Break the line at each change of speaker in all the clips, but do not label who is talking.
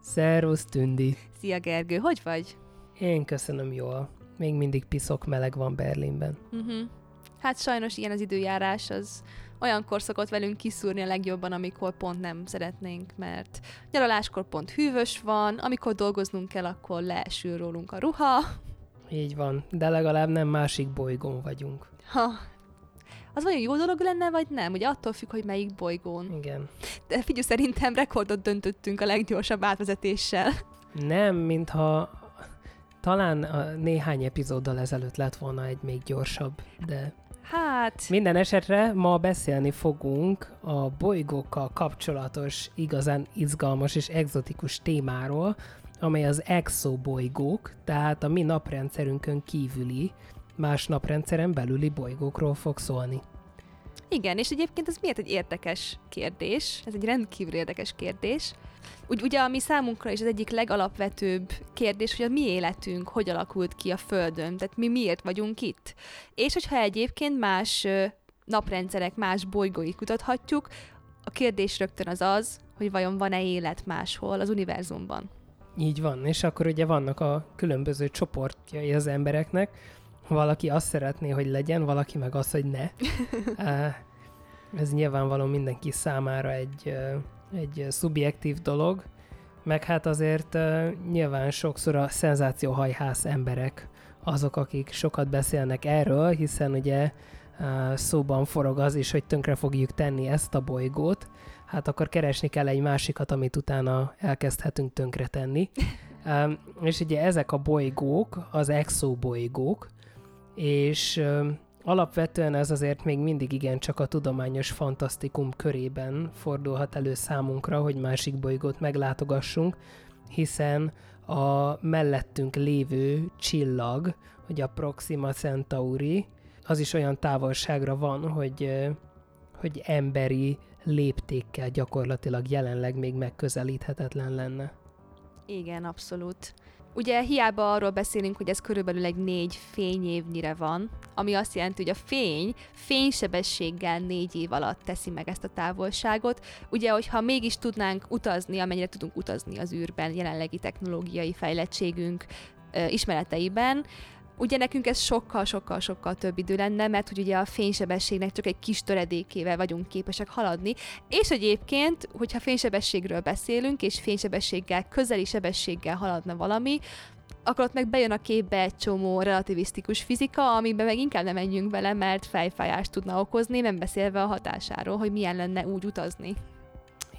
Szervusz, Tündi!
Szia Gergő, hogy vagy?
Én köszönöm jól. Még mindig piszok meleg van Berlinben.
Uh-huh. Hát sajnos ilyen az időjárás, az olyankor szokott velünk kiszúrni a legjobban, amikor pont nem szeretnénk, mert nyaraláskor pont hűvös van, amikor dolgoznunk kell, akkor leesül rólunk a ruha.
Így van, de legalább nem másik bolygón vagyunk.
Ha, az vajon jó dolog lenne, vagy nem? Ugye attól függ, hogy melyik bolygón.
Igen.
De figyelj, szerintem rekordot döntöttünk a leggyorsabb átvezetéssel.
Nem, mintha talán a néhány epizóddal ezelőtt lett volna egy még gyorsabb, de
Hát...
Minden esetre ma beszélni fogunk a bolygókkal kapcsolatos, igazán izgalmas és egzotikus témáról, amely az exobolygók, tehát a mi naprendszerünkön kívüli, más naprendszeren belüli bolygókról fog szólni.
Igen, és egyébként ez miért egy érdekes kérdés? Ez egy rendkívül érdekes kérdés. Úgy, ugye, ami számunkra is az egyik legalapvetőbb kérdés, hogy a mi életünk hogy alakult ki a Földön, tehát mi miért vagyunk itt. És hogyha egyébként más naprendszerek, más bolygóit kutathatjuk, a kérdés rögtön az az, hogy vajon van-e élet máshol az univerzumban.
Így van, és akkor ugye vannak a különböző csoportjai az embereknek, valaki azt szeretné, hogy legyen, valaki meg azt, hogy ne. Ez nyilvánvaló mindenki számára egy, egy szubjektív dolog, meg hát azért nyilván sokszor a szenzációhajhász emberek azok, akik sokat beszélnek erről, hiszen ugye szóban forog az is, hogy tönkre fogjuk tenni ezt a bolygót, hát akkor keresni kell egy másikat, amit utána elkezdhetünk tönkre tenni. és ugye ezek a bolygók, az exobolygók, és alapvetően ez azért még mindig igen csak a tudományos fantasztikum körében fordulhat elő számunkra, hogy másik bolygót meglátogassunk, hiszen a mellettünk lévő csillag, hogy a Proxima Centauri, az is olyan távolságra van, hogy, hogy emberi léptékkel gyakorlatilag jelenleg még megközelíthetetlen lenne.
Igen, abszolút. Ugye hiába arról beszélünk, hogy ez körülbelül egy négy fényévnyire van, ami azt jelenti, hogy a fény fénysebességgel négy év alatt teszi meg ezt a távolságot. Ugye, hogyha mégis tudnánk utazni, amennyire tudunk utazni az űrben, jelenlegi technológiai fejlettségünk ismereteiben, Ugye nekünk ez sokkal-sokkal-sokkal több idő lenne, mert hogy ugye a fénysebességnek csak egy kis töredékével vagyunk képesek haladni, és egyébként, hogyha fénysebességről beszélünk, és fénysebességgel, közeli sebességgel haladna valami, akkor ott meg bejön a képbe egy csomó relativisztikus fizika, amiben meg inkább nem menjünk bele, mert fejfájást tudna okozni, nem beszélve a hatásáról, hogy milyen lenne úgy utazni.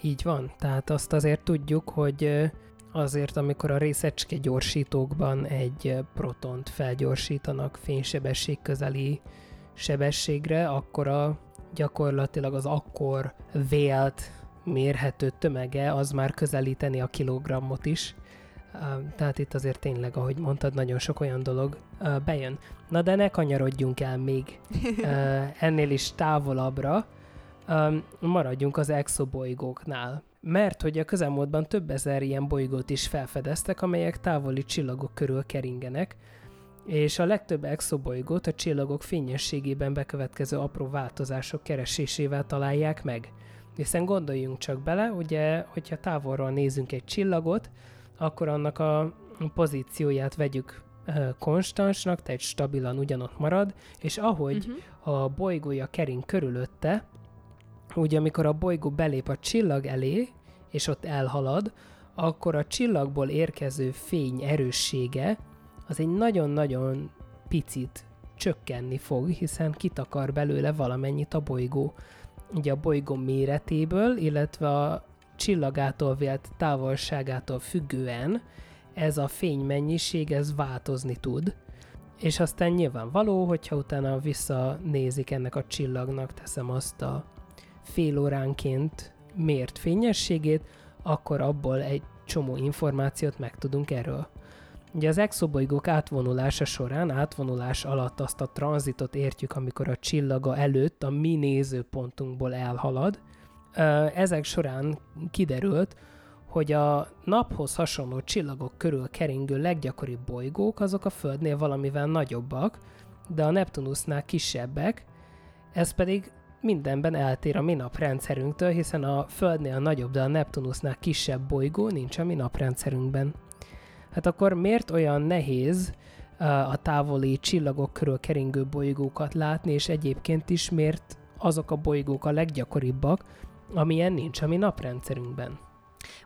Így van, tehát azt azért tudjuk, hogy azért, amikor a részecske gyorsítókban egy protont felgyorsítanak fénysebesség közeli sebességre, akkor a gyakorlatilag az akkor vélt mérhető tömege az már közelíteni a kilogrammot is. Tehát itt azért tényleg, ahogy mondtad, nagyon sok olyan dolog bejön. Na de ne kanyarodjunk el még ennél is távolabbra, maradjunk az exobolygóknál mert hogy a közelmúltban több ezer ilyen bolygót is felfedeztek, amelyek távoli csillagok körül keringenek, és a legtöbb exobolygót a csillagok fényességében bekövetkező apró változások keresésével találják meg. Hiszen gondoljunk csak bele, ugye, hogyha távolról nézünk egy csillagot, akkor annak a pozícióját vegyük konstansnak, tehát stabilan ugyanott marad, és ahogy uh-huh. a bolygója kering körülötte, ugye amikor a bolygó belép a csillag elé, és ott elhalad, akkor a csillagból érkező fény erőssége az egy nagyon-nagyon picit csökkenni fog, hiszen kitakar belőle valamennyit a bolygó. Ugye a bolygó méretéből, illetve a csillagától vélt távolságától függően ez a fénymennyiség, ez változni tud. És aztán nyilvánvaló, hogyha utána visszanézik ennek a csillagnak, teszem azt a fél óránként mért fényességét, akkor abból egy csomó információt megtudunk erről. Ugye az exobolygók átvonulása során, átvonulás alatt azt a tranzitot értjük, amikor a csillaga előtt a mi nézőpontunkból elhalad. Ezek során kiderült, hogy a naphoz hasonló csillagok körül keringő leggyakoribb bolygók azok a Földnél valamivel nagyobbak, de a Neptunusnál kisebbek, ez pedig mindenben eltér a mi naprendszerünktől, hiszen a Földnél nagyobb, de a Neptunusnál kisebb bolygó nincs a mi naprendszerünkben. Hát akkor miért olyan nehéz a távoli csillagok körül keringő bolygókat látni, és egyébként is miért azok a bolygók a leggyakoribbak, amilyen nincs a mi naprendszerünkben?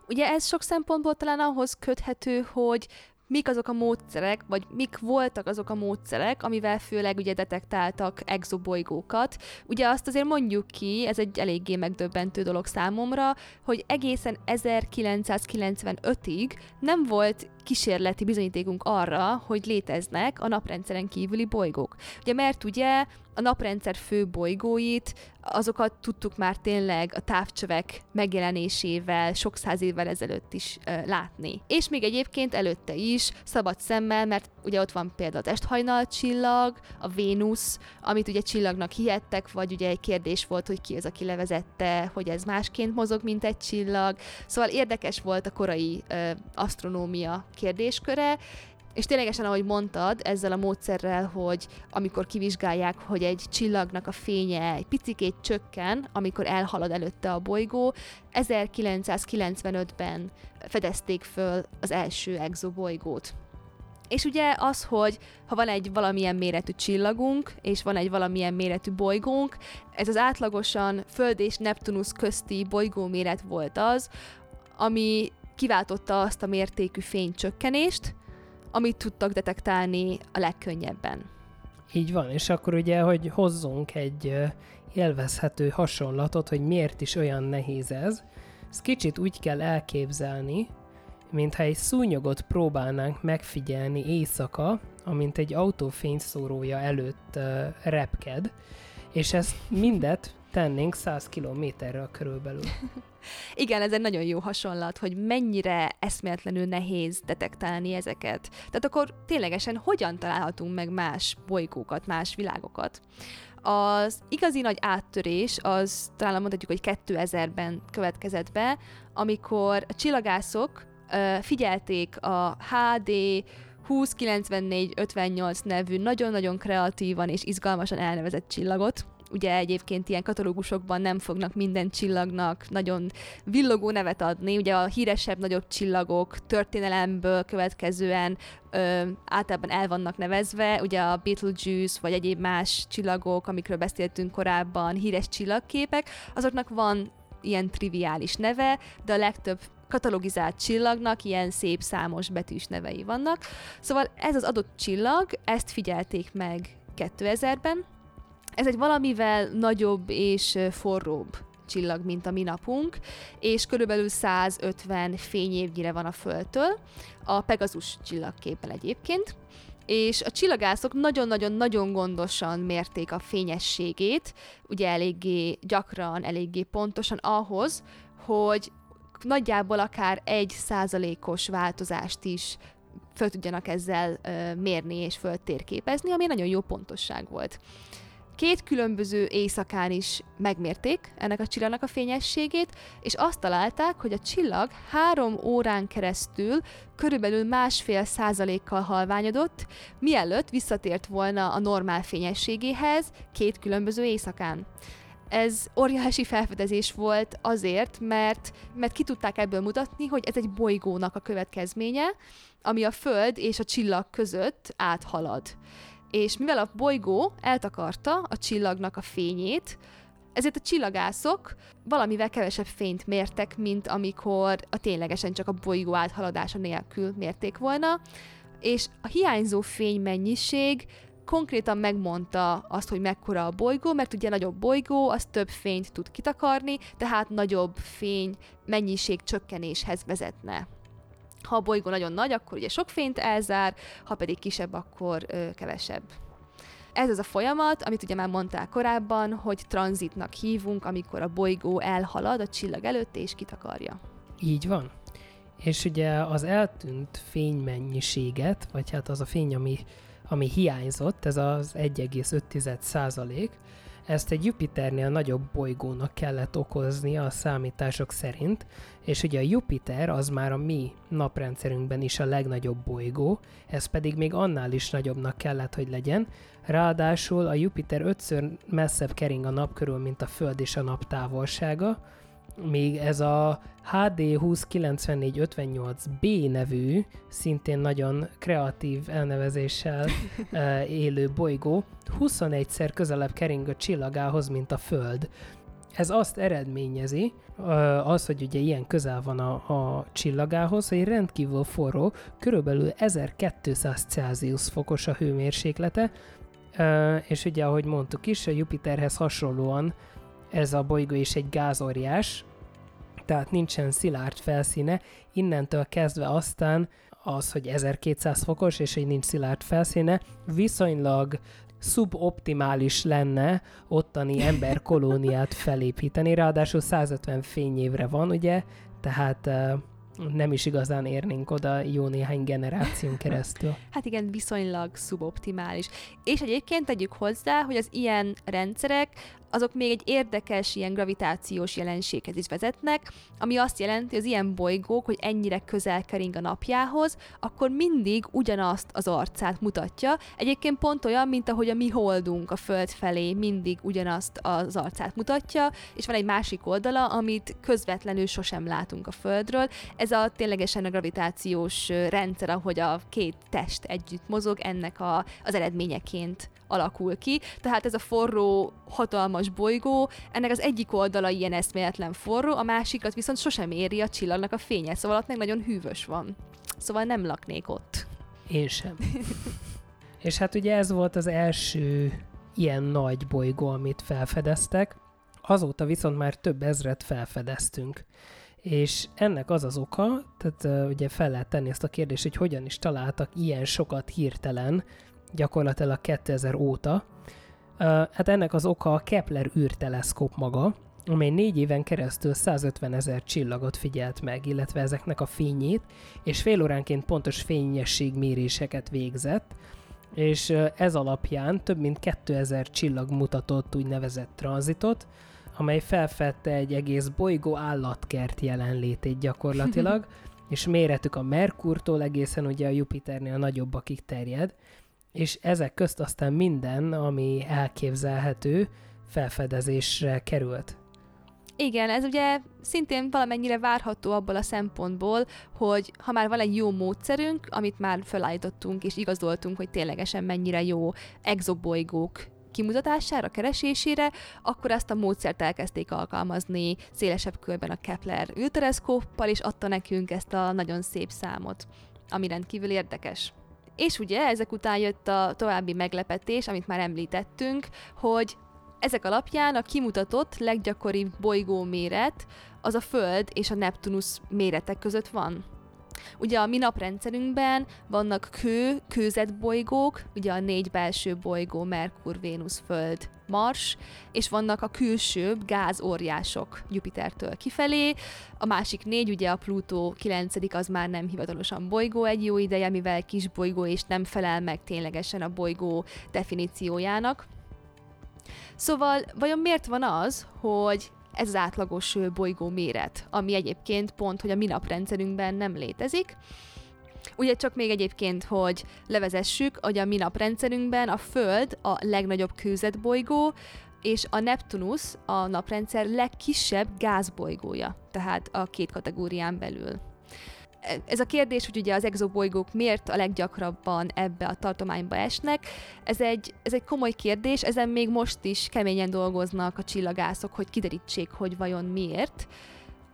Ugye ez sok szempontból talán ahhoz köthető, hogy mik azok a módszerek, vagy mik voltak azok a módszerek, amivel főleg ugye detektáltak exobolygókat. Ugye azt azért mondjuk ki, ez egy eléggé megdöbbentő dolog számomra, hogy egészen 1995-ig nem volt kísérleti bizonyítékunk arra, hogy léteznek a naprendszeren kívüli bolygók. Ugye mert ugye a naprendszer fő bolygóit, azokat tudtuk már tényleg a távcsövek megjelenésével sok száz évvel ezelőtt is uh, látni. És még egyébként előtte is, szabad szemmel, mert ugye ott van például az esthajnal csillag, a Vénusz, amit ugye csillagnak hihettek, vagy ugye egy kérdés volt, hogy ki az, aki levezette, hogy ez másként mozog, mint egy csillag. Szóval érdekes volt a korai uh, asztronómia kérdésköre, és ténylegesen, ahogy mondtad, ezzel a módszerrel, hogy amikor kivizsgálják, hogy egy csillagnak a fénye egy picikét csökken, amikor elhalad előtte a bolygó, 1995-ben fedezték föl az első exobolygót. És ugye az, hogy ha van egy valamilyen méretű csillagunk, és van egy valamilyen méretű bolygónk, ez az átlagosan Föld és Neptunusz közti bolygóméret volt az, ami kiváltotta azt a mértékű fénycsökkenést, amit tudtak detektálni a legkönnyebben.
Így van, és akkor ugye, hogy hozzunk egy élvezhető hasonlatot, hogy miért is olyan nehéz ez, ezt kicsit úgy kell elképzelni, mintha egy szúnyogot próbálnánk megfigyelni éjszaka, amint egy autó fényszórója előtt repked, és ezt mindet tennénk 100 kilométerrel körülbelül.
Igen, ez egy nagyon jó hasonlat, hogy mennyire eszméletlenül nehéz detektálni ezeket. Tehát akkor ténylegesen hogyan találhatunk meg más bolygókat, más világokat? Az igazi nagy áttörés az talán mondhatjuk, hogy 2000-ben következett be, amikor a csillagászok uh, figyelték a HD 2094-58 nevű nagyon-nagyon kreatívan és izgalmasan elnevezett csillagot, ugye egyébként ilyen katalógusokban nem fognak minden csillagnak nagyon villogó nevet adni, ugye a híresebb nagyobb csillagok történelemből következően ö, általában el vannak nevezve, ugye a Betelgeuse vagy egyéb más csillagok, amikről beszéltünk korábban, híres csillagképek, azoknak van ilyen triviális neve, de a legtöbb katalogizált csillagnak ilyen szép számos betűs nevei vannak. Szóval ez az adott csillag, ezt figyelték meg 2000-ben, ez egy valamivel nagyobb és forróbb csillag, mint a mi napunk, és körülbelül 150 fényévnyire van a Földtől, a Pegasus csillagképpel egyébként, és a csillagászok nagyon-nagyon-nagyon gondosan mérték a fényességét, ugye eléggé gyakran, eléggé pontosan ahhoz, hogy nagyjából akár egy százalékos változást is föl tudjanak ezzel mérni és föltérképezni, ami nagyon jó pontosság volt. Két különböző éjszakán is megmérték ennek a csillagnak a fényességét, és azt találták, hogy a csillag három órán keresztül körülbelül másfél százalékkal halványodott, mielőtt visszatért volna a normál fényességéhez két különböző éjszakán. Ez óriási felfedezés volt azért, mert, mert ki tudták ebből mutatni, hogy ez egy bolygónak a következménye, ami a Föld és a csillag között áthalad és mivel a bolygó eltakarta a csillagnak a fényét, ezért a csillagászok valamivel kevesebb fényt mértek, mint amikor a ténylegesen csak a bolygó áthaladása nélkül mérték volna, és a hiányzó fény mennyiség konkrétan megmondta azt, hogy mekkora a bolygó, mert ugye nagyobb bolygó, az több fényt tud kitakarni, tehát nagyobb fény mennyiség csökkenéshez vezetne. Ha a bolygó nagyon nagy, akkor ugye sok fényt elzár, ha pedig kisebb, akkor ö, kevesebb. Ez az a folyamat, amit ugye már mondták korábban, hogy tranzitnak hívunk, amikor a bolygó elhalad a csillag előtt és kitakarja.
Így van. és ugye az eltűnt fénymennyiséget, vagy hát az a fény, ami, ami hiányzott, ez az 1,5 százalék, ezt egy Jupiternél nagyobb bolygónak kellett okozni a számítások szerint, és ugye a Jupiter az már a mi naprendszerünkben is a legnagyobb bolygó, ez pedig még annál is nagyobbnak kellett, hogy legyen. Ráadásul a Jupiter ötször messzebb kering a nap körül, mint a Föld és a nap távolsága, még ez a HD 209458B nevű, szintén nagyon kreatív elnevezéssel élő bolygó 21-szer közelebb kering a csillagához, mint a Föld. Ez azt eredményezi, az, hogy ugye ilyen közel van a, a csillagához, hogy rendkívül forró, körülbelül 1200 Celsius fokos a hőmérséklete, és ugye, ahogy mondtuk is, a Jupiterhez hasonlóan ez a bolygó is egy gázóriás, tehát nincsen szilárd felszíne, innentől kezdve aztán az, hogy 1200 fokos, és hogy nincs szilárd felszíne, viszonylag szuboptimális lenne ottani emberkolóniát felépíteni, ráadásul 150 fényévre van, ugye, tehát nem is igazán érnénk oda jó néhány generáción keresztül.
Hát igen, viszonylag szuboptimális. És egyébként tegyük hozzá, hogy az ilyen rendszerek azok még egy érdekes ilyen gravitációs jelenséghez is vezetnek, ami azt jelenti, hogy az ilyen bolygók, hogy ennyire közel kering a napjához, akkor mindig ugyanazt az arcát mutatja. Egyébként pont olyan, mint ahogy a mi holdunk a Föld felé mindig ugyanazt az arcát mutatja, és van egy másik oldala, amit közvetlenül sosem látunk a Földről. Ez a ténylegesen a gravitációs rendszer, ahogy a két test együtt mozog, ennek a, az eredményeként alakul ki. Tehát ez a forró, hatalmas bolygó, ennek az egyik oldala ilyen eszméletlen forró, a másikat viszont sosem éri a csillagnak a fénye, szóval ott meg nagyon hűvös van. Szóval nem laknék ott.
Én sem. És hát ugye ez volt az első ilyen nagy bolygó, amit felfedeztek. Azóta viszont már több ezret felfedeztünk. És ennek az az oka, tehát uh, ugye fel lehet tenni ezt a kérdést, hogy hogyan is találtak ilyen sokat hirtelen, gyakorlatilag 2000 óta. Hát ennek az oka a Kepler űrteleszkóp maga, amely négy éven keresztül 150 ezer csillagot figyelt meg, illetve ezeknek a fényét, és fél óránként pontos fényességméréseket végzett, és ez alapján több mint 2000 csillag mutatott úgynevezett tranzitot, amely felfedte egy egész bolygó állatkert jelenlétét gyakorlatilag, és méretük a Merkurtól egészen ugye a Jupiternél nagyobbakig terjed, és ezek közt aztán minden, ami elképzelhető, felfedezésre került.
Igen, ez ugye szintén valamennyire várható abból a szempontból, hogy ha már van egy jó módszerünk, amit már felállítottunk és igazoltunk, hogy ténylegesen mennyire jó exobolygók kimutatására, keresésére, akkor ezt a módszert elkezdték alkalmazni szélesebb körben a Kepler űrteleszkóppal, és adta nekünk ezt a nagyon szép számot, ami rendkívül érdekes. És ugye ezek után jött a további meglepetés, amit már említettünk, hogy ezek alapján a kimutatott leggyakoribb bolygó méret az a Föld és a Neptunusz méretek között van. Ugye a mi naprendszerünkben vannak kő, kőzetbolygók, ugye a négy belső bolygó, Merkur, Vénusz, Föld, Mars, és vannak a külsőbb gázóriások Jupitertől kifelé. A másik négy, ugye a Plutó 9 az már nem hivatalosan bolygó egy jó ideje, mivel kis bolygó és nem felel meg ténylegesen a bolygó definíciójának. Szóval vajon miért van az, hogy ez az átlagos bolygó méret, ami egyébként pont, hogy a mi naprendszerünkben nem létezik. Ugye csak még egyébként, hogy levezessük, hogy a mi naprendszerünkben a Föld a legnagyobb kőzetbolygó, és a Neptunusz a naprendszer legkisebb gázbolygója, tehát a két kategórián belül ez a kérdés, hogy ugye az exobolygók miért a leggyakrabban ebbe a tartományba esnek, ez egy, ez egy komoly kérdés, ezen még most is keményen dolgoznak a csillagászok, hogy kiderítsék, hogy vajon miért.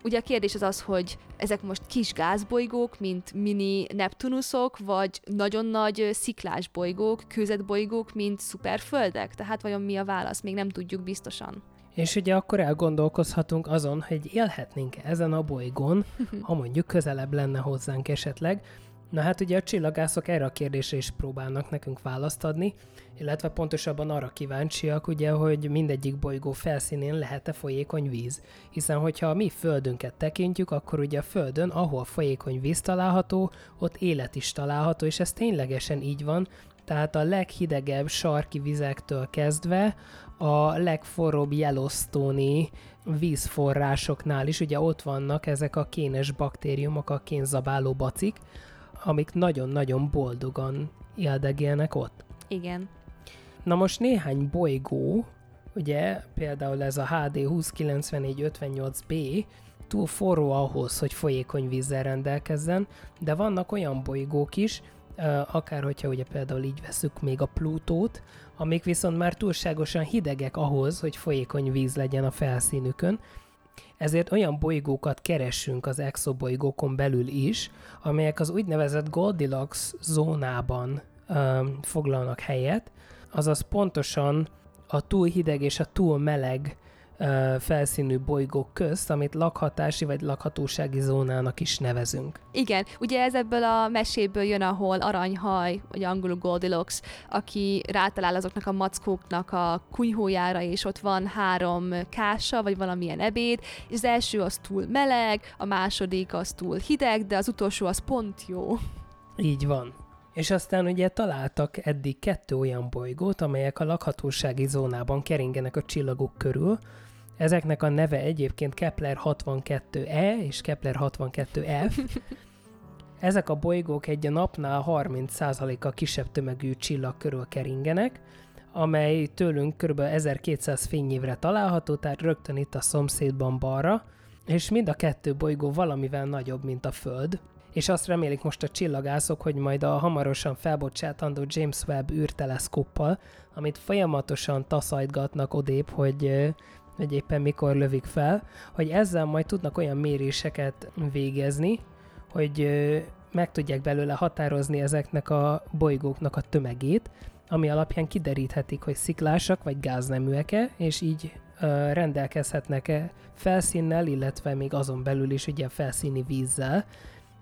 Ugye a kérdés az az, hogy ezek most kis gázbolygók, mint mini Neptunuszok, vagy nagyon nagy sziklás bolygók, kőzetbolygók, mint szuperföldek? Tehát vajon mi a válasz? Még nem tudjuk biztosan.
És ugye akkor elgondolkozhatunk azon, hogy élhetnénk ezen a bolygón, ha mondjuk közelebb lenne hozzánk esetleg, Na hát ugye a csillagászok erre a kérdésre is próbálnak nekünk választ adni, illetve pontosabban arra kíváncsiak, ugye, hogy mindegyik bolygó felszínén lehet-e folyékony víz. Hiszen, hogyha a mi földünket tekintjük, akkor ugye a földön, ahol folyékony víz található, ott élet is található, és ez ténylegesen így van, tehát a leghidegebb sarki vizektől kezdve a legforróbb Yellowstone-i vízforrásoknál is, ugye ott vannak ezek a kénes baktériumok, a kénzabáló bacik, amik nagyon-nagyon boldogan éldegélnek ott.
Igen.
Na most néhány bolygó, ugye például ez a HD 2094-58b, túl forró ahhoz, hogy folyékony vízzel rendelkezzen, de vannak olyan bolygók is, akár hogyha ugye például így veszük még a Plutót, amik viszont már túlságosan hidegek ahhoz, hogy folyékony víz legyen a felszínükön, ezért olyan bolygókat keressünk az exobolygókon belül is, amelyek az úgynevezett Goldilocks zónában um, foglalnak helyet, azaz pontosan a túl hideg és a túl meleg felszínű bolygók közt, amit lakhatási vagy lakhatósági zónának is nevezünk.
Igen, ugye ez ebből a meséből jön, ahol aranyhaj, vagy angolul Goldilocks, aki rátalál azoknak a mackóknak a kunyhójára, és ott van három kása, vagy valamilyen ebéd, és az első az túl meleg, a második az túl hideg, de az utolsó az pont jó.
Így van. És aztán ugye találtak eddig kettő olyan bolygót, amelyek a lakhatósági zónában keringenek a csillagok körül, Ezeknek a neve egyébként Kepler 62e és Kepler 62f. Ezek a bolygók egy a napnál 30%-a kisebb tömegű csillag körül keringenek, amely tőlünk kb. 1200 fényévre található, tehát rögtön itt a szomszédban balra, és mind a kettő bolygó valamivel nagyobb, mint a Föld, és azt remélik most a csillagászok, hogy majd a hamarosan felbocsátandó James Webb űrteleszkóppal, amit folyamatosan taszajtgatnak odébb, hogy hogy éppen mikor lövik fel, hogy ezzel majd tudnak olyan méréseket végezni, hogy meg tudják belőle határozni ezeknek a bolygóknak a tömegét, ami alapján kideríthetik, hogy sziklásak vagy gázneműek-e, és így rendelkezhetnek-e felszínnel, illetve még azon belül is ugye felszíni vízzel,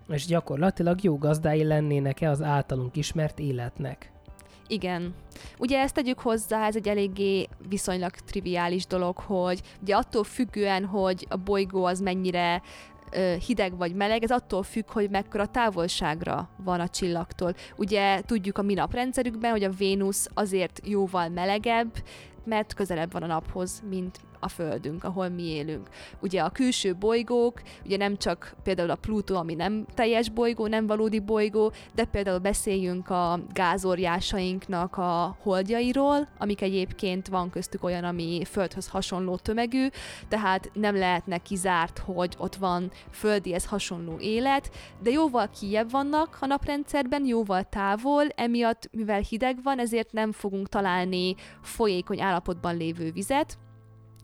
és gyakorlatilag jó gazdái lennének-e az általunk ismert életnek.
Igen. Ugye ezt tegyük hozzá, ez egy eléggé viszonylag triviális dolog, hogy ugye attól függően, hogy a bolygó az mennyire hideg vagy meleg, ez attól függ, hogy mekkora távolságra van a csillagtól. Ugye tudjuk a mi naprendszerükben, hogy a Vénusz azért jóval melegebb, mert közelebb van a naphoz, mint a Földünk, ahol mi élünk. Ugye a külső bolygók, ugye nem csak például a Plutó, ami nem teljes bolygó, nem valódi bolygó, de például beszéljünk a gázorjásainknak a holdjairól, amik egyébként van köztük olyan, ami Földhöz hasonló tömegű, tehát nem lehetne kizárt, hogy ott van földihez hasonló élet, de jóval kijebb vannak a naprendszerben, jóval távol, emiatt, mivel hideg van, ezért nem fogunk találni folyékony állapotban lévő vizet,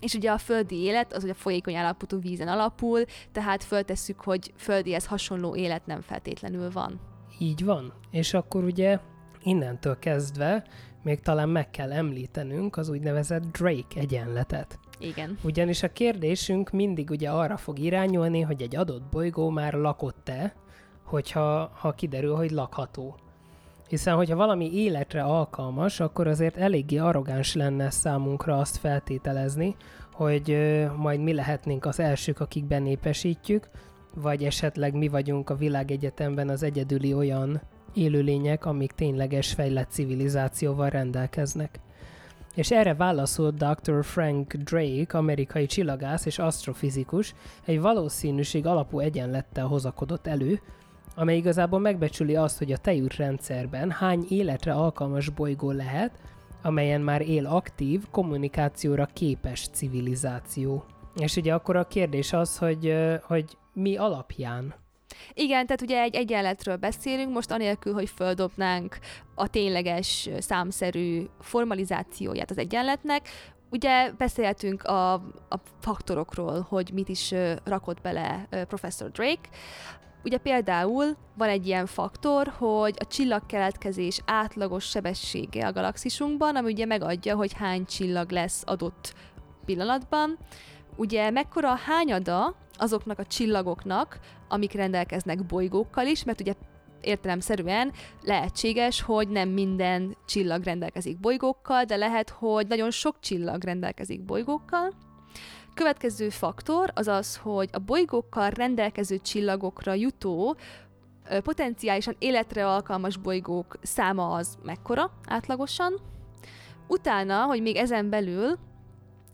és ugye a földi élet az ugye folyékony állapotú vízen alapul, tehát föltesszük, hogy földihez hasonló élet nem feltétlenül van.
Így van. És akkor ugye innentől kezdve még talán meg kell említenünk az úgynevezett Drake egyenletet.
Igen.
Ugyanis a kérdésünk mindig ugye arra fog irányulni, hogy egy adott bolygó már lakott-e, hogyha ha kiderül, hogy lakható. Hiszen, hogyha valami életre alkalmas, akkor azért eléggé arrogáns lenne számunkra azt feltételezni, hogy majd mi lehetnénk az elsők, akik benépesítjük, vagy esetleg mi vagyunk a világegyetemben az egyedüli olyan élőlények, amik tényleges fejlett civilizációval rendelkeznek. És erre válaszolt Dr. Frank Drake, amerikai csillagász és asztrofizikus, egy valószínűség alapú egyenlettel hozakodott elő, amely igazából megbecsüli azt, hogy a tejútrendszerben hány életre alkalmas bolygó lehet, amelyen már él aktív, kommunikációra képes civilizáció. És ugye akkor a kérdés az, hogy, hogy mi alapján
igen, tehát ugye egy egyenletről beszélünk, most anélkül, hogy földobnánk a tényleges számszerű formalizációját az egyenletnek, Ugye beszéltünk a, a faktorokról, hogy mit is rakott bele professzor Drake. Ugye például van egy ilyen faktor, hogy a csillagkeletkezés átlagos sebessége a galaxisunkban, ami ugye megadja, hogy hány csillag lesz adott pillanatban. Ugye mekkora a hányada azoknak a csillagoknak, amik rendelkeznek bolygókkal is, mert ugye értelemszerűen lehetséges, hogy nem minden csillag rendelkezik bolygókkal, de lehet, hogy nagyon sok csillag rendelkezik bolygókkal. Következő faktor az az, hogy a bolygókkal rendelkező csillagokra jutó potenciálisan életre alkalmas bolygók száma az mekkora átlagosan. Utána, hogy még ezen belül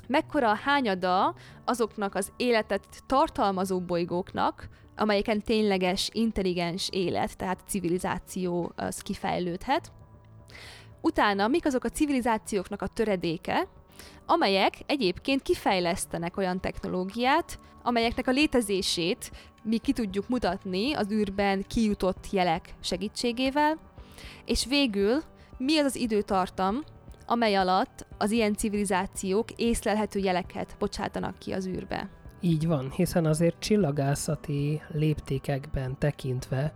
mekkora a hányada azoknak az életet tartalmazó bolygóknak, amelyeken tényleges, intelligens élet, tehát civilizáció az kifejlődhet. Utána mik azok a civilizációknak a töredéke, amelyek egyébként kifejlesztenek olyan technológiát, amelyeknek a létezését mi ki tudjuk mutatni az űrben kijutott jelek segítségével, és végül mi az az időtartam, amely alatt az ilyen civilizációk észlelhető jeleket bocsátanak ki az űrbe.
Így van, hiszen azért csillagászati léptékekben tekintve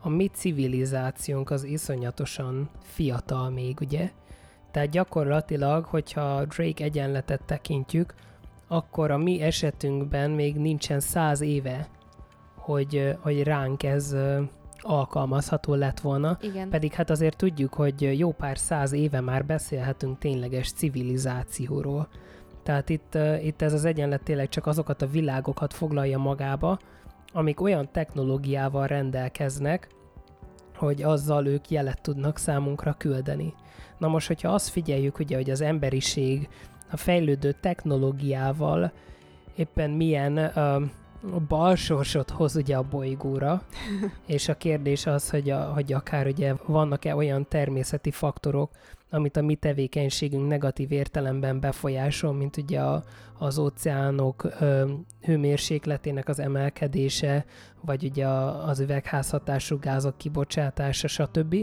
a mi civilizációnk az iszonyatosan fiatal még, ugye? Tehát gyakorlatilag, hogyha Drake egyenletet tekintjük, akkor a mi esetünkben még nincsen száz éve, hogy, hogy ránk ez alkalmazható lett volna.
Igen.
Pedig hát azért tudjuk, hogy jó pár száz éve már beszélhetünk tényleges civilizációról. Tehát itt, itt ez az egyenlet tényleg csak azokat a világokat foglalja magába, amik olyan technológiával rendelkeznek, hogy azzal ők jelet tudnak számunkra küldeni. Na most, hogyha azt figyeljük, ugye, hogy az emberiség a fejlődő technológiával éppen milyen uh, balsorsot hoz ugye a bolygóra, és a kérdés az, hogy, a, hogy akár ugye vannak-e olyan természeti faktorok, amit a mi tevékenységünk negatív értelemben befolyásol, mint ugye a, az óceánok ö, hőmérsékletének az emelkedése, vagy ugye a, az üvegházhatású gázok kibocsátása, stb.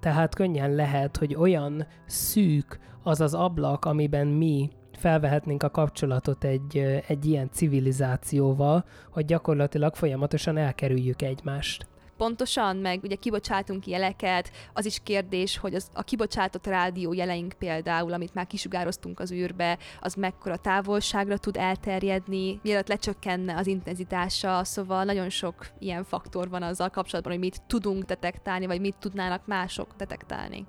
Tehát könnyen lehet, hogy olyan szűk az az ablak, amiben mi felvehetnénk a kapcsolatot egy, egy ilyen civilizációval, hogy gyakorlatilag folyamatosan elkerüljük egymást
pontosan, meg ugye kibocsátunk jeleket, az is kérdés, hogy az, a kibocsátott rádió jeleink például, amit már kisugároztunk az űrbe, az mekkora távolságra tud elterjedni, mielőtt lecsökkenne az intenzitása, szóval nagyon sok ilyen faktor van azzal kapcsolatban, hogy mit tudunk detektálni, vagy mit tudnának mások detektálni.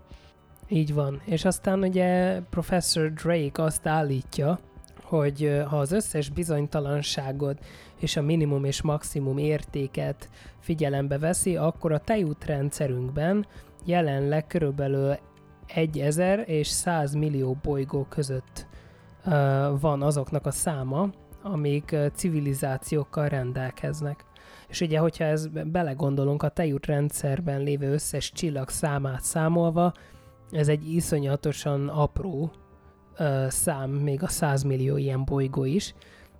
Így van. És aztán ugye Professor Drake azt állítja, hogy ha az összes bizonytalanságot és a minimum és maximum értéket figyelembe veszi, akkor a tejútrendszerünkben jelenleg körülbelül 1000 és 100 millió bolygó között van azoknak a száma, amik civilizációkkal rendelkeznek. És ugye, hogyha ez belegondolunk, a tejútrendszerben lévő összes csillag számát számolva, ez egy iszonyatosan apró uh, szám, még a 100 millió ilyen bolygó is,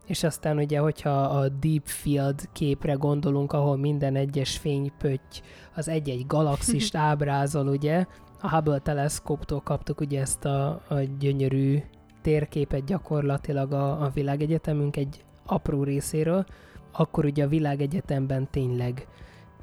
és aztán ugye, hogyha a Deep Field képre gondolunk, ahol minden egyes fénypötty az egy-egy galaxist ábrázol, ugye, a Hubble teleszkóptól kaptuk ugye ezt a, a gyönyörű térképet gyakorlatilag a, a világegyetemünk egy apró részéről, akkor ugye a világegyetemben tényleg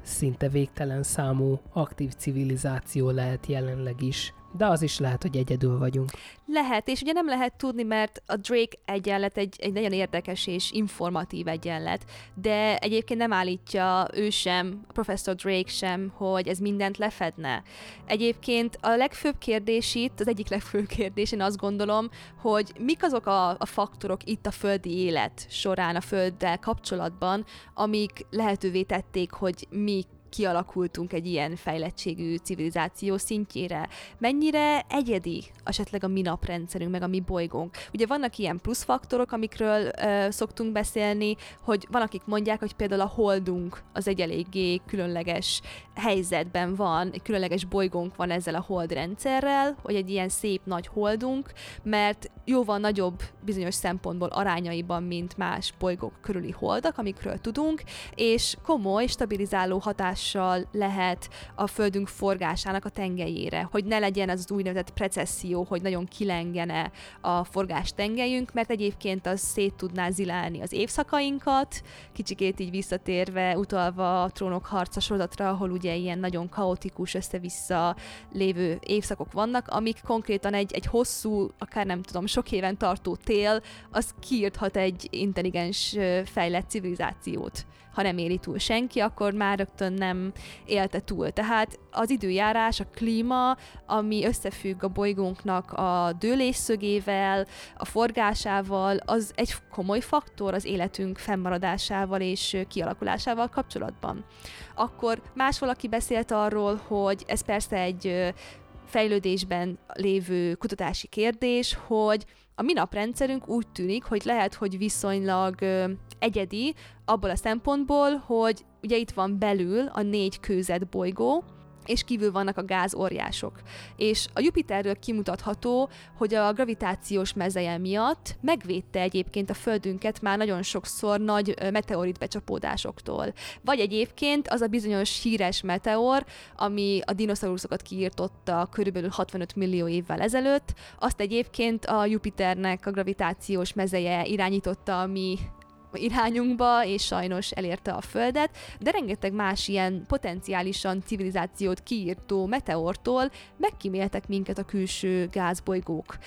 szinte végtelen számú aktív civilizáció lehet jelenleg is de az is lehet, hogy egyedül vagyunk.
Lehet, és ugye nem lehet tudni, mert a Drake egyenlet egy, egy nagyon érdekes és informatív egyenlet, de egyébként nem állítja ő sem, professzor Drake sem, hogy ez mindent lefedne. Egyébként a legfőbb kérdés itt, az egyik legfőbb kérdés, én azt gondolom, hogy mik azok a, a faktorok itt a földi élet során, a földdel kapcsolatban, amik lehetővé tették, hogy mi kialakultunk egy ilyen fejlettségű civilizáció szintjére. Mennyire egyedi esetleg a mi naprendszerünk, meg a mi bolygónk. Ugye vannak ilyen pluszfaktorok, amikről ö, szoktunk beszélni, hogy van, akik mondják, hogy például a holdunk az egy eléggé különleges helyzetben van, egy különleges bolygónk van ezzel a holdrendszerrel, hogy egy ilyen szép nagy holdunk, mert jóval nagyobb bizonyos szempontból arányaiban, mint más bolygók körüli holdak, amikről tudunk, és komoly, stabilizáló hatással lehet a Földünk forgásának a tengelyére, hogy ne legyen az, úgynevezett precesszió, hogy nagyon kilengene a forgás tengelyünk, mert egyébként az szét tudná zilálni az évszakainkat, kicsikét így visszatérve, utalva a trónok harca sorozatra, ahol ugye ilyen nagyon kaotikus, össze-vissza lévő évszakok vannak, amik konkrétan egy, egy hosszú, akár nem tudom, sok éven tartó tél, az kiírthat egy intelligens, fejlett civilizációt. Ha nem éri túl senki, akkor már rögtön nem nem élte túl. Tehát az időjárás, a klíma, ami összefügg a bolygónknak a dőlésszögével, a forgásával, az egy komoly faktor az életünk fennmaradásával és kialakulásával kapcsolatban. Akkor más valaki beszélt arról, hogy ez persze egy fejlődésben lévő kutatási kérdés, hogy a mi naprendszerünk úgy tűnik, hogy lehet, hogy viszonylag egyedi abból a szempontból, hogy ugye itt van belül a négy kőzet bolygó, és kívül vannak a gázóriások. És a Jupiterről kimutatható, hogy a gravitációs mezeje miatt megvédte egyébként a Földünket már nagyon sokszor nagy meteorit becsapódásoktól. Vagy egyébként az a bizonyos híres meteor, ami a dinoszauruszokat kiirtotta körülbelül 65 millió évvel ezelőtt, azt egyébként a Jupiternek a gravitációs mezeje irányította, ami irányunkba, és sajnos elérte a Földet, de rengeteg más ilyen potenciálisan civilizációt kiírtó meteortól megkíméltek minket a külső gázbolygók.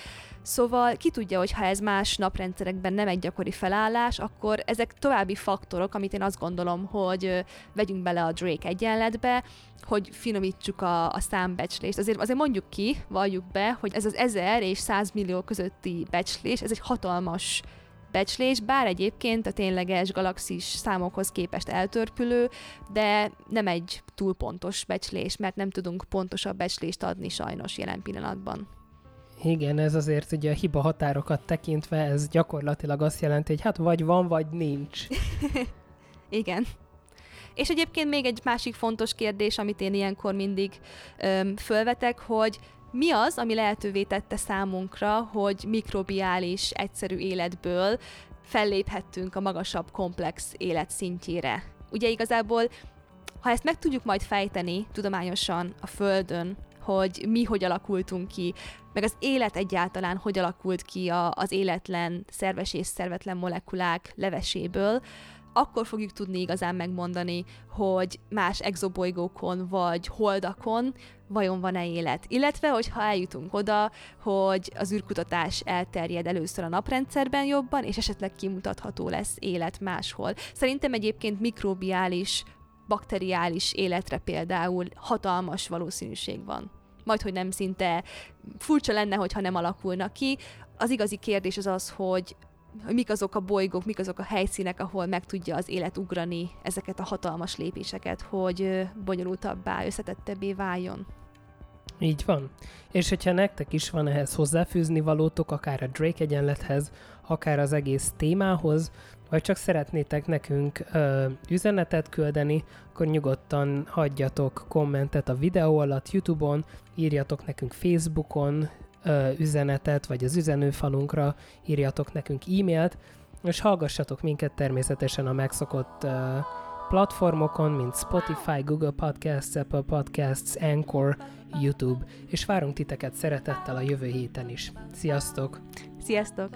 Szóval ki tudja, hogy ha ez más naprendszerekben nem egy gyakori felállás, akkor ezek további faktorok, amit én azt gondolom, hogy vegyünk bele a Drake egyenletbe, hogy finomítsuk a, a számbecslést. Azért, azért mondjuk ki, valljuk be, hogy ez az 1000 és 100 millió közötti becslés, ez egy hatalmas becslés, bár egyébként a tényleges galaxis számokhoz képest eltörpülő, de nem egy túl pontos becslés, mert nem tudunk pontosabb becslést adni sajnos jelen pillanatban.
Igen, ez azért ugye a hiba határokat tekintve, ez gyakorlatilag azt jelenti, hogy hát vagy van, vagy nincs.
Igen. És egyébként még egy másik fontos kérdés, amit én ilyenkor mindig öm, fölvetek, hogy mi az, ami lehetővé tette számunkra, hogy mikrobiális, egyszerű életből felléphettünk a magasabb, komplex élet szintjére? Ugye igazából, ha ezt meg tudjuk majd fejteni tudományosan a Földön, hogy mi hogy alakultunk ki, meg az élet egyáltalán hogy alakult ki a, az életlen, szerves és szervetlen molekulák leveséből, akkor fogjuk tudni igazán megmondani, hogy más exobolygókon vagy holdakon vajon van-e élet. Illetve, hogyha eljutunk oda, hogy az űrkutatás elterjed először a naprendszerben jobban, és esetleg kimutatható lesz élet máshol. Szerintem egyébként mikrobiális, bakteriális életre például hatalmas valószínűség van. Majd, hogy nem szinte furcsa lenne, hogyha nem alakulnak ki. Az igazi kérdés az az, hogy hogy mik azok a bolygók, mik azok a helyszínek, ahol meg tudja az élet ugrani ezeket a hatalmas lépéseket, hogy bonyolultabbá, összetettebbé váljon.
Így van. És hogyha nektek is van ehhez hozzáfűzni valótok, akár a Drake egyenlethez, akár az egész témához, vagy csak szeretnétek nekünk ö, üzenetet küldeni, akkor nyugodtan hagyjatok kommentet a videó alatt YouTube-on, írjatok nekünk Facebookon, üzenetet, vagy az üzenőfalunkra írjatok nekünk e-mailt, és hallgassatok minket természetesen a megszokott platformokon, mint Spotify, Google Podcasts, Apple Podcasts, Anchor, YouTube, és várunk titeket szeretettel a jövő héten is. Sziasztok!
Sziasztok!